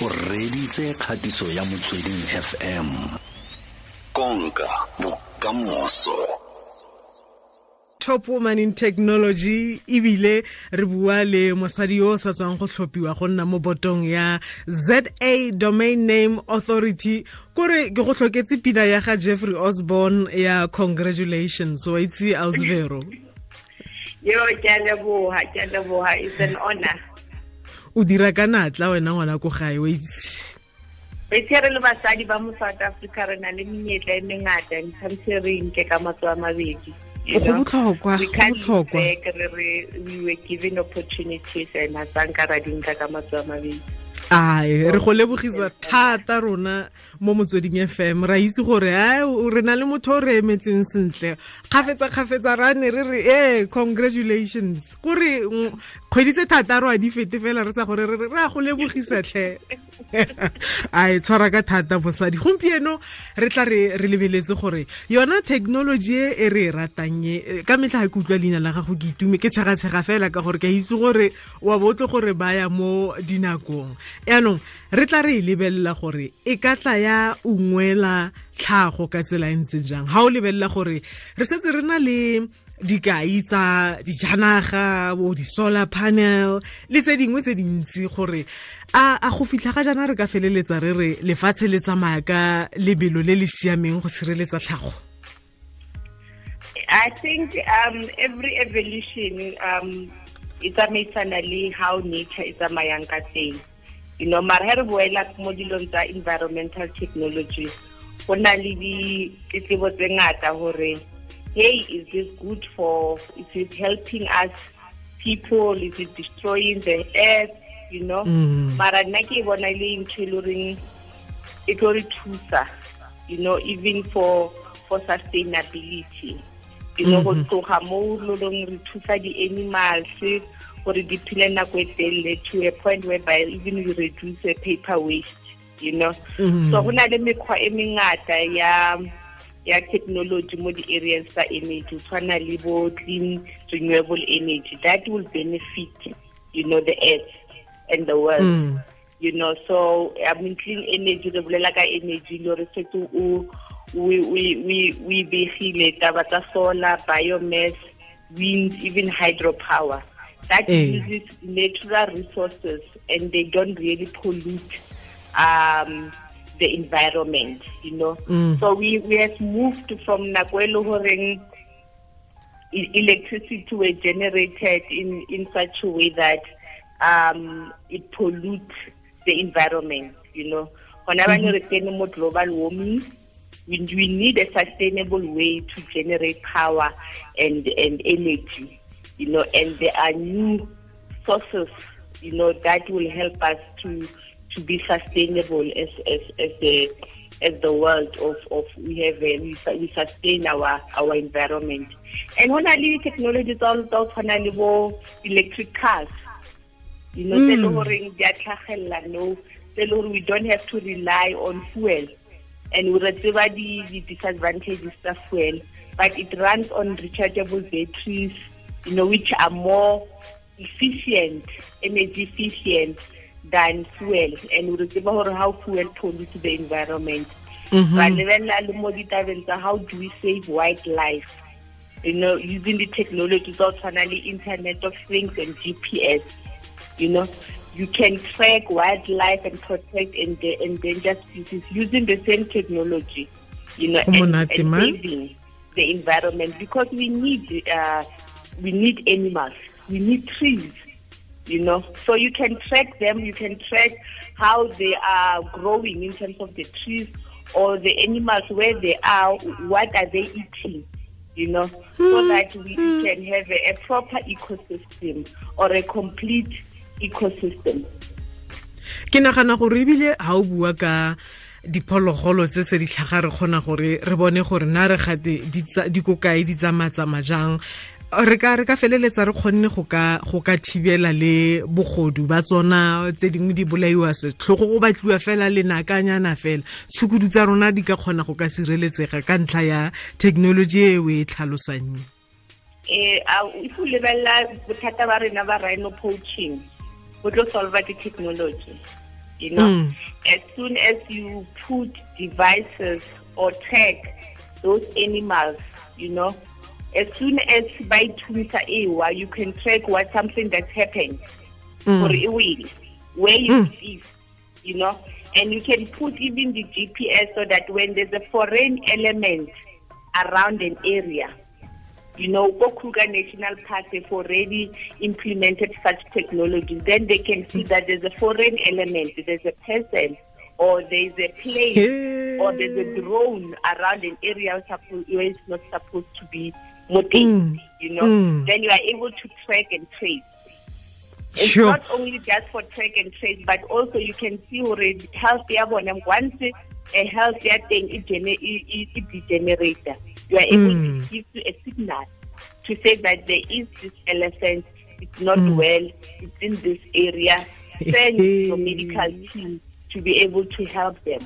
o reditse kgatiso ya motsweding fm konka bokamoso. Top woman in technology ebile re bua le mosadi yo o sa tswang go tlhophiwa go nna mo botong ya za domain name authority. Kore ke go tlhoketse pina ya ga jeffrey osborn ya congratulations. Wa itse ausvero yo ke a leboga ke a leboga it's an honor o dira ka natla wena ngwana ko gae wa itse. Betse re le basadi ba mo south africa re na le menyetla e mengata ntshwantse re nke ka matso a mabedi. Go botlhokwa go botlhokwa. we were given opportunities and ha sanka ra dinka ka matso a mabedi. Ai re go lebogisa thata rona mo motsweding fm ra itse gore a re na le motho o re emetseng sentle. Kgafetsa-kgafetsa ra ne re re ee congratulations. Kore kgwedi tse thataro a di fete fela re sa gore re a go lebogisatlhe e tshwara ka thata bosadi gompieno re tla re re lebeletse gore yona technology e e re e ratang e ka metlha ga ke utlwa leina la gago ke itume ke tshegatshega fela ka gore ke a itse gore wa botle gore baya mo dinakong. Yaanong re tla re e lebelela gore e ka tla ungwela tlhago ka tsela ntse jang? O gore re setse le dikai tsa dijanaga bo di-solar panel le tse dingwe tse dintsi gore a go fitlha ga re ka feleletsa re re lefatshe le tsamaya ka lebelo le le siameng go sireletsa tlhago? I think um, every evolution um, e tsamaisana le how nature e tsamayang ka teng you know mara he re boela mo dilong tsa environmental technology go na le ditletlebo tse ngata gore hey, is this good for, is it helping us people, is it destroying the earth, you know? Mm. Mara nna ke bona le ntho e loreng e tlo re thusa, you know, even for for sustainability. You know, go Mhm. tloga mo loreng re thusa di-animals gore di phele nako e telele to a point whereby even we reduce the paper waste, you know? Mhm. So go na le mekgwa e mengata ya ya technology mo di-areas tsa energy go tshwana le bo clean renewable energy that will benefit you know the earth and the world Mm. you know so i mean clean energy re bolela ka energy le re setse o we we we we begile taba tsa solar biomass wind even hydropower that Eh. uses natural resources and they don't really pollute um the environment you know Mm. so we we have moved from nakwelo horeng electricity were generated in in such a way that um it pollutes the environment you know gona bane re tsene mo global warming we, we need a sustainable way to generate power and and energy you know and there are new sources you know that will help us to to be sustainable as as as the as the world of of we have a, we, we sustain our our environment and when I leave technology tsa tsa go tshwana le bo electric cars you know Mm. goreng di a tlhagelela no tse le gore we don't have to rely on fuel and we re tseba di di disadvantages tsa fuel but it runs on rechargeable batteries you know which are more efficient energy efficient than fuel. And re tseba gore how fuel pollutes the environment. Mhm. ra lebelela le mo how do we save wildlife? You know using the technology tshwana internet of things and gps you know you can track wildlife and protect endangered species using the same technology you know and, and saving the environment. Because we need uh, we need animals. We need trees you know. So you can track them. You can track how they are growing in terms of the trees or the animals where they are what are they eating you know. So hmm. that we hmm. can have a, a proper ecosystem or a complete ecosystem. Ke nagana gore ebile ga o bua ka diphologolo tse tse di tlhaga re kgona gore re bone gore na re gate di tsa- di ko re ka re ka feleletsa re kgonne go ka go ka thibela le bogodu ba tsona tse dingwe di bolaiwa setlhogo go batliwa fela lenakanyana fela. Tshukudu tsa rona di ka kgona go ka sireletsega ka ntlha ya thekenoloji e o e tlhalosang. Eh a- o lebelela bothata ba rena ba rhino poaching. Bo tlo solva ke technology you know? Mm. as soon as you put devices or tag those animals you know as soon as by tunsa ewa you can track what something that's happened. For Mm. a will where it is you know? And you can put even the gps so that when there's a foreign element around an area you know, go Kruger National Park, they've already implemented such technology. Then they can see that there's a foreign element, there's a person, or there's a plane, or there's a drone around an area where it's not supposed to be mounted, Mm. you know. Mm. Then you are able to track and trace. It's Sure. not only just for track and trace, but also you can see already health ya bona once a healthier thing it gene- it- it- it degenerator, you are able Mm. to give you a signal to say that there is this elephant, it's not Mm. well, it's in this area. Send your medical team to be able to help them,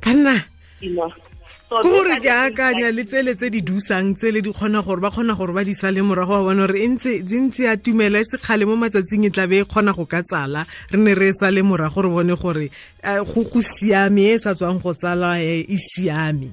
ka nna you know. Ke gore ke akanya le tsele tse di dusang tsele di kgona gore ba kgona gore ba di sale morago wa bona gore e ntse di ntse ya tumela e se kgale mo matsatsing e tlabe e kgona go ka tsala. Re ne re sale morago re bone gore eh, go go siame e sa tswang go tsala eh, e siame.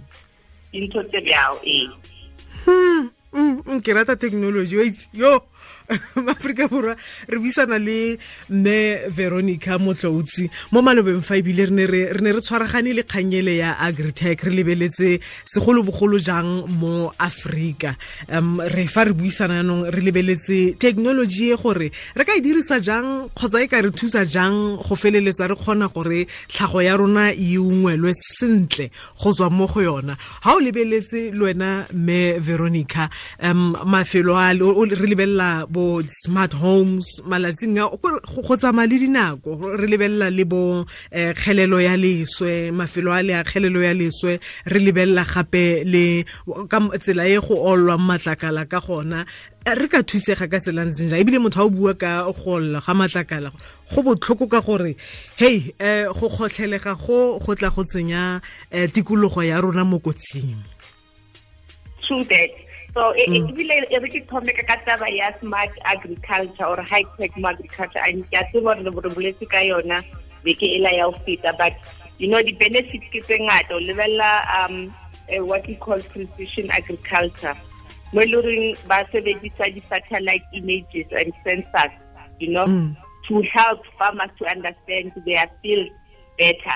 Hmm, mm, mm, ke rata technology yo maaforika borwa re buisana le mme veronica motloutsi mo malobeng fa ebile re ne re re ne re tshwaragane le kganyele ya agritech re lebeletse segolobogolo jang mo aforika um re fa re buisana yanong re lebeletse thekenoloji e gore re ka e dirisa jang kgotsa e ka re thusa jang go feleletsa re kgona gore tlhago ya rona e ungwelwe sentle go tswa mo go yona. Ga o lebeletse le wena mme veronica um mafelo a re lebelela bo smart homes malatsing a go tsamaya le dinako re lebelela le bo eh, kgelelo ya leswe mafelo a le a kgelelo ya leswe re lebelela gape le ka tsela e go olwa matlakala ka gona. Eh, re ka thusega ka tsela ntseng jang? Ebile motho a o bua ka go olla ga matlakala go botlhoko ka gore hei um go kgotlhelega go go tla go tsenya um tikologo ya rona mo kotsing. True that so e- e- ebile e re ke thome ka taba ya smart agriculture or high tech agriculture. And ke a tseba gore re boletse ka yona beke ela ya ho feta but you know the benefits ke tse ngata o lebelela um eh, what we call precision agriculture. Mo e le goreng ba sebedisa di-satellite images and sensors you know Mm. to help farmers to understand their field better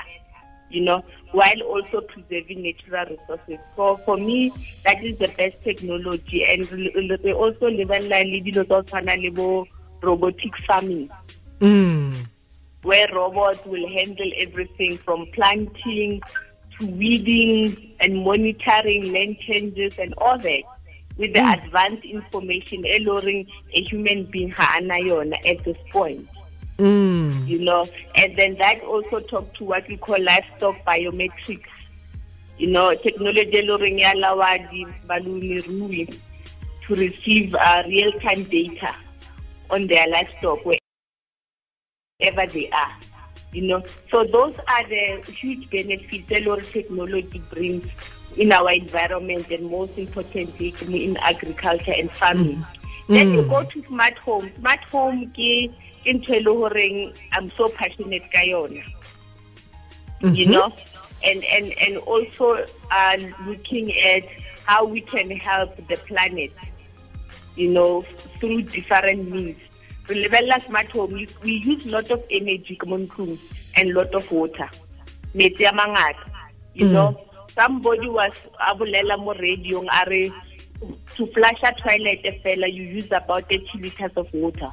you know, while also preserving natural resources. So for me, that is the best technology. And re also lebella le dilo tsa go tshwana robotic farming, mm. where robots will handle everything from planting to weeding and monitoring land changes and all that with the advanced information alluring a human being ha at this point Mm. you know, and then that also talk to what we call livestock biometrics. You know, technology allow the balemirui to receive uh, real-time data on their livestock wherever they are. You know, so those are the huge benefits that Lord technology brings in our environment and most importantly in agriculture and farming. Then you go to smart home. Smart home ke ke ntho e le horeng I'm so passionate ka yona. You know, and and and also uh, looking at how we can help the planet. You know, through different means. Re lebelela smart home, we- use lot of energy mo ntlong and lot of water. Metsi a mangata. You know, somebody was a bolela mo radio a re to flush a toilet fela you use about 30 liters of water.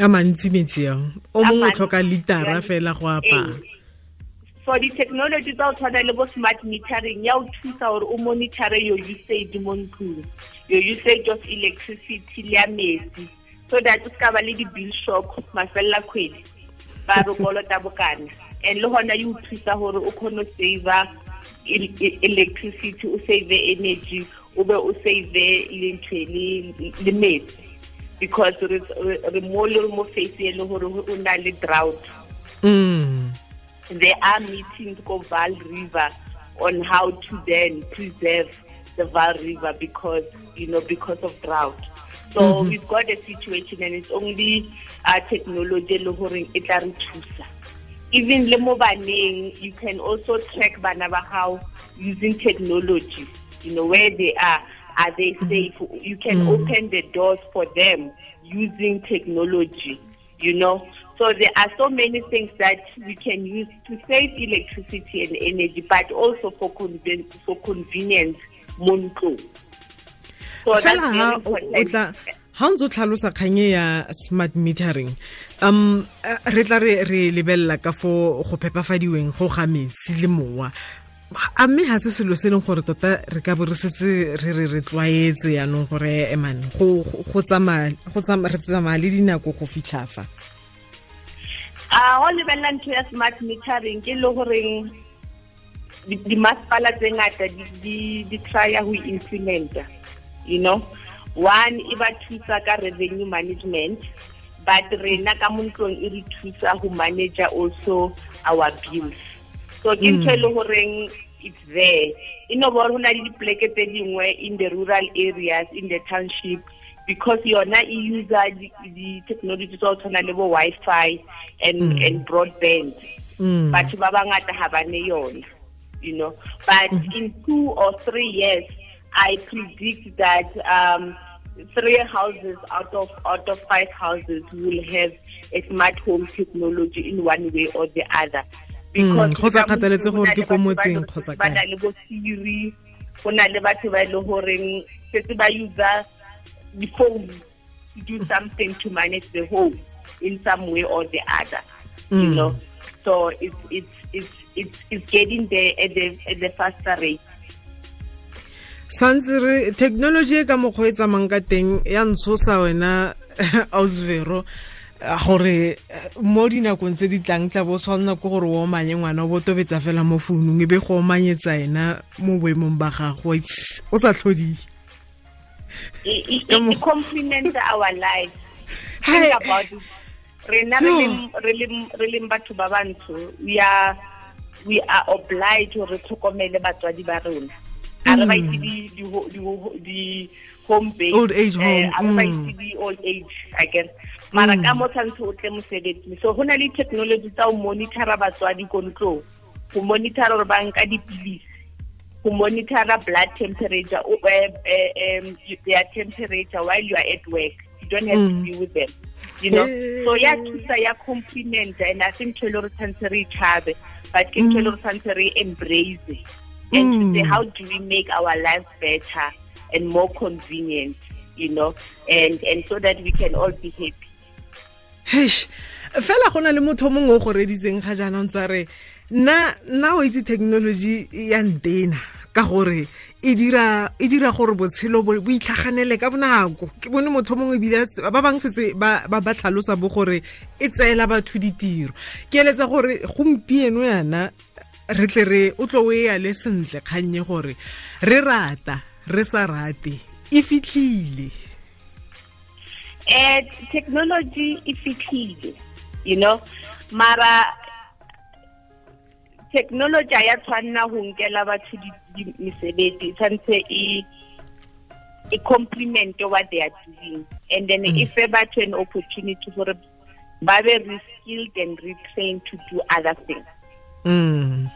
A mantsi metsi ao o mongwe o tlhoka litara fela go for the technology tsa o tshwana le bo smart metering ya o thusa gore o monitore your usage mo ntlong. Your usage of electricity le ya metsi. So that o ska ba le di-bill shock mafelela kgwedi ba re kolota bokana. And le gona e o thusa gore o kgone saver electricity o save energy o be o save le ntho le metsi because re re- mo le mo face e le gore o na le drought Mm. there are meetings called Vaal River on how to then preserve the Vaal River because you know because of drought. So we've got a situation and it's only uh, technology le horeng e tla re thusa. even le mo baneng you can also track bana ba using technology you know where they are are they safe you can open the doors for them using technology you know? So there are so many things that we can use to save electricity and energy but also for conven for convenience mo ntlong so that's very important. ha o ntse o tlhalosa kganye ya smart metering um re tla re lebella ka fo go phepafadiweng go ga metsi le mowa a mme ga se selo se e leng gore tota re ka bo re re re tlwaetse yaanong gore eman go go- go tsamaya re tsamaya le dinako go fitlha fa? A go lebelela ntho ya smart metering ke le goreng di- dimasepala tse ngata di- di- di trya go implementa you know? One e ba thusa ka revenue management but rena ka mo ntlong e re thusa go manager also our bills so ke ntho e le goreng it's there. E no bore go na le dipoleke tse dingwe in the rural areas in the township because yona e user di- di-technology tsa go tshwana le bo wi-fi and, and broadband. Mm. batho ba bangata ga ba ne yona you know. But in two or three years i predict that um three houses out of out of five houses will have a smart home technology in one way or the other. Mm, go sa kgathaletse gore ke ko go motseng kgotsa ba na le bo Siri go na le batho ba e le goreng setse ba user di-phone to do something to manage the home in some way or the other you Mm. know? So it's it's it's it's, it's getting there at the at the faster rate. Santse re technology e ka mokgwa e tsamang ka teng ya ntshosa wena ausvero gore eh, mo dinakong tse di tlang tla bo tshwanela ke gore o omanye ngwana o bo tobetsa fela mo founung e be go omanyetsa ena mo boemong ba gago. It's- o sa tlhodile. It, it, Ka mo- it complements our lives Hai. think about it. Rena re Yo. leng- re leng- re leng batho ba bantsho. We are we are obliged gore re tlhokomele batswadi ba rona. A re ba itse di- di ho- di ho- di home based Old age eh, home, a re ba mm. itse di old age I guess mara ka mo tshwanetse o tle mosebetsing so go na le technology tsa go monitora batswadi ko ntlong go monitora gore ba nka dipilisi. Go monitora blood temperature o- eh, eh, um, their temperature while you are at work. You don't have Mm. to be with them you know? Eh. so ya thusa ya compliment and i think ntho e le gore tshwanetse re itšhabe but ke ntho e le tshwanetse re embrace and to say Mm. how do we make our lives better and more convenient you know? And and so that we can all be happy hesh fela go na le motho mongwe o go reditseng ga jaanong tsa re nna nna o itse technology ya ntena ka gore e dira e gore botshelo bo itlhaganele ka bonako. Ke bone motho mongwe ebile ba bangwe setse ba tlhalosa bo gore e tseela batho ditiro. Ke eletsa gore gompieno yana re tle re o tlo o e le sentle kgannye gore re rata re sa rate e fitlhile eh technology e fitlhile you know mara technology a ya tshwanna go nkela batho mesebetsi e tshwanetse e e compliment what they are doing and then e fe batho an opportunity gore ba be re-skilled and retrained to do other things mm.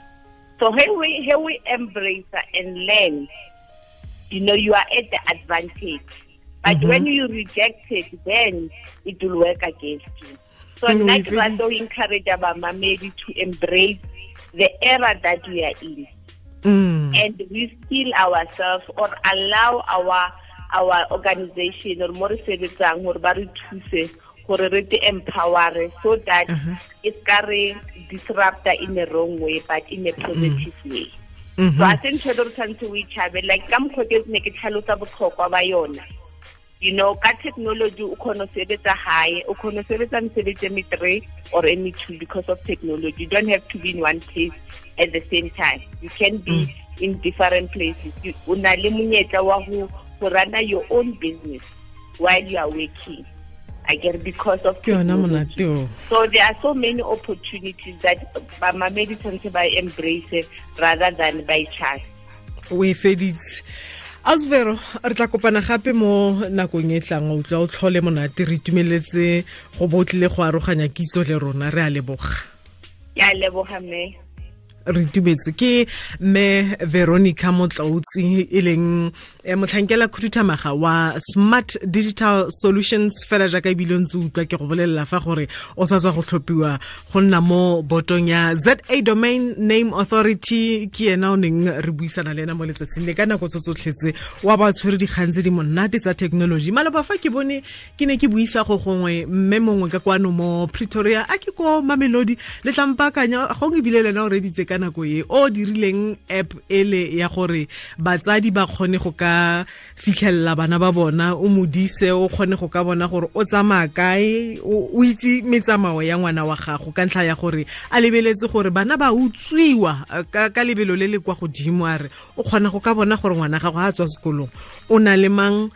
so when we when we embrace and learn, you know, you are at the advantage. But Mhm. when you reject it, then it will work against you. So Mm, nna we ke rata ho encourage to embrace the era that we are in Mm. and reskill ourselves or allow our our organization or more sebetsang gore ba re thuse gore re te empower so that Uh-huh. e ska re disrupta in a wrong way but in a positive way Mhm. so a se ntho e le gore tshwanetse o itšhabe like ka mokgwa ke ne ke tlhalosa botlhokwa ba yona you know ka technology o kgona go sebetsa gae o kgona go sebetsa mesebetsi e me three or any two because of technology. You don't have to be in one place at the same time. You can be mm. in different places. You- o na le monyetla wa go go rana your own business while you are working I get because of technology. So there are so many opportunities that bamamedi tshwanetse ba embrace rather than by chance. o e feditse asvero re tla kopana gape mo nakong e tlang o tla o tlhole monate re itumeletse go bo tlile go aroganya kitso le rona re a leboga. Ke a leboga mme re itumetse ke me veronica motlaotsi e leng motlhankela motlhankela khuduthamaga wa smart digital solutions. Fela jaaka ebile ntse utlwa ke go bolelela fa gore o sa tswa go tlhophiwa go nna mo botong ya za domain name authority. Ke ena o neng re buisana le ena mo letsatsing le ka nako tso tsotlhetse wa ba tshwere dikgang tse di monate tsa technology. Maloba fa ke bone ke ne ke buisa go gongwe mme mongwe ka kwano mo pretoria a ke ko mamelodi. Le tlampakanya gongwe ebile lena o reditse ka nako e o dirileng app ele ya gore batsadi ba kgone go ka fitlhelela bana ba bona o modise o kgone go ka bona gore o tsamaya kae o itse metsamao ya ngwana wa gago ka ntlha ya gore a lebeletse gore bana ba utswiwa ka, ka lebelo le le kwa godimo a re o kgona go ka bona gore ngwana gago ga a tswa sekolong o na le mang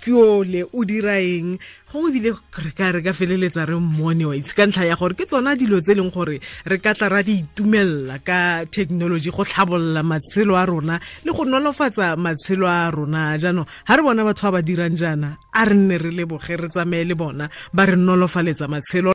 ke ole o dira eng? Go ebile re ka re ka feleletsa re mmone wa itse. Ka ntlha ya gore ke tsona dilo tse e leng gore re ka tla ra di itumelela ka thekenoloji go tlhabolola matshelo a rona le go nolofatsa matshelo a rona. Jaanong ga re bona batho ba ba dirang jaana a re nne re leboge re tsamaye le bona ba re nolofaletsa matshelo